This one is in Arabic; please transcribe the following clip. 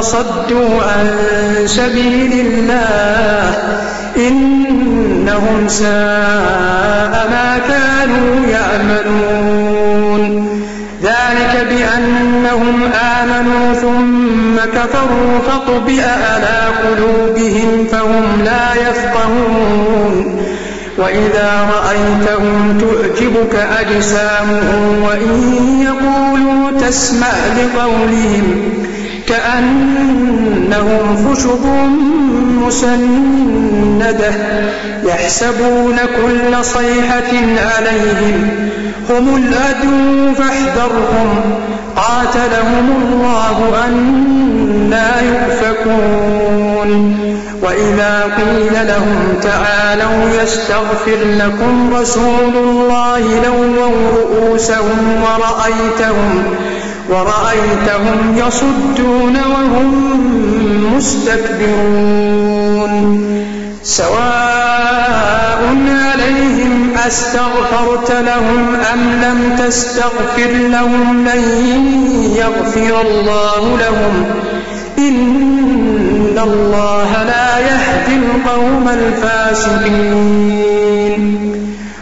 فصدوا عن سبيل الله إنهم ساء ما كانوا يعملون. ذلك بأنهم آمنوا ثم كفروا فطبئ على قلوبهم فهم لا يفقهون. وإذا رأيتهم تعجبك أجسامهم وإن يقولوا تسمع لقولهم كأنهم خشب مسندة يحسبون كل صيحة عليهم هم الأدو فاحذرهم قاتلهم الله أنا يؤفكون وإذا قيل لهم تعالوا يستغفر لكم رسول الله لووا رؤوسهم ورأيتهم ورأيتهم يصدون وهم مستكبرون. سواء عليهم أستغفرت لهم أم لم تستغفر لهم لن يغفر الله لهم. إن الله لا يهدي القوم الفاسقين.